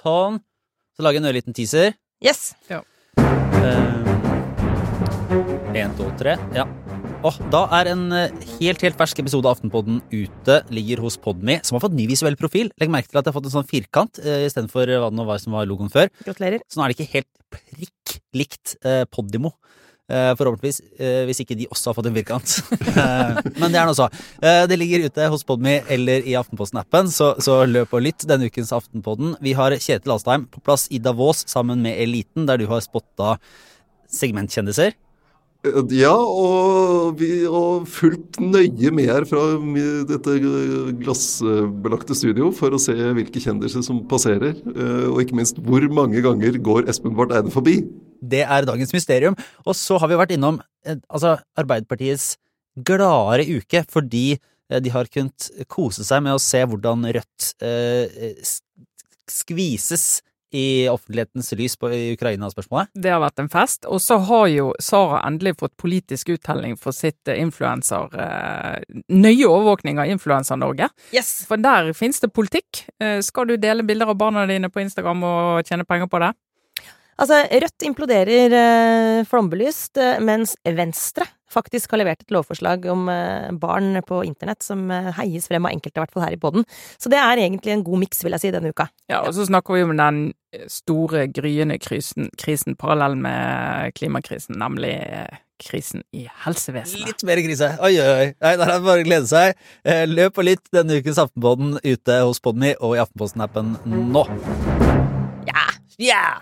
Sånn. Så lager jeg en ørliten teaser. Yes. Én, to, tre. Ja. Og da er en eh, helt helt fersk episode av Aftenpodden ute. Ligger hos Podme, som har fått ny visuell profil. Legg merke til at jeg har fått en sånn firkant uh, istedenfor hva det nå var som var logoen før. Gratulerer. Så nå er det ikke helt prikk likt eh, Podimo. Eh, forhåpentligvis, eh, hvis ikke de også har fått en firkant. Eh, men det er nå så. Det ligger ute hos Podmy eller i Aftenposten-appen, så, så løp og lytt denne ukens Aftenpodden. Vi har Kjetil Alstheim på plass i Davos sammen med Eliten, der du har spotta segmentkjendiser. Ja, og vi har fulgt nøye med her fra dette glassbelagte studio for å se hvilke kjendiser som passerer, og ikke minst hvor mange ganger går Espen Barth Eide forbi. Det er dagens mysterium. Og så har vi vært innom eh, altså Arbeiderpartiets gladere uke, fordi eh, de har kunnet kose seg med å se hvordan Rødt eh, skvises i offentlighetens lys på i Ukraina-spørsmålet. Det har vært en fest. Og så har jo Sara endelig fått politisk uttelling for sitt eh, influenser... Eh, nøye overvåkning av Influenser-Norge. Yes. For der finnes det politikk. Eh, skal du dele bilder av barna dine på Instagram og tjene penger på det? Altså, Rødt imploderer eh, flombelyst, eh, mens Venstre faktisk har levert et lovforslag om eh, barn på internett som eh, heies frem av enkelte, i hvert fall her i poden. Så det er egentlig en god miks, vil jeg si, denne uka. Ja, og så snakker vi om den store, gryende krisen, krisen parallell med klimakrisen, nemlig eh, krisen i helsevesenet. Litt mer krise. Oi, oi, oi. Nei, der er det bare å glede seg. Eh, Løp og lytt denne ukens Aftenpodden ute hos Podmy og i Aftenposten-appen nå. Ja! Yeah!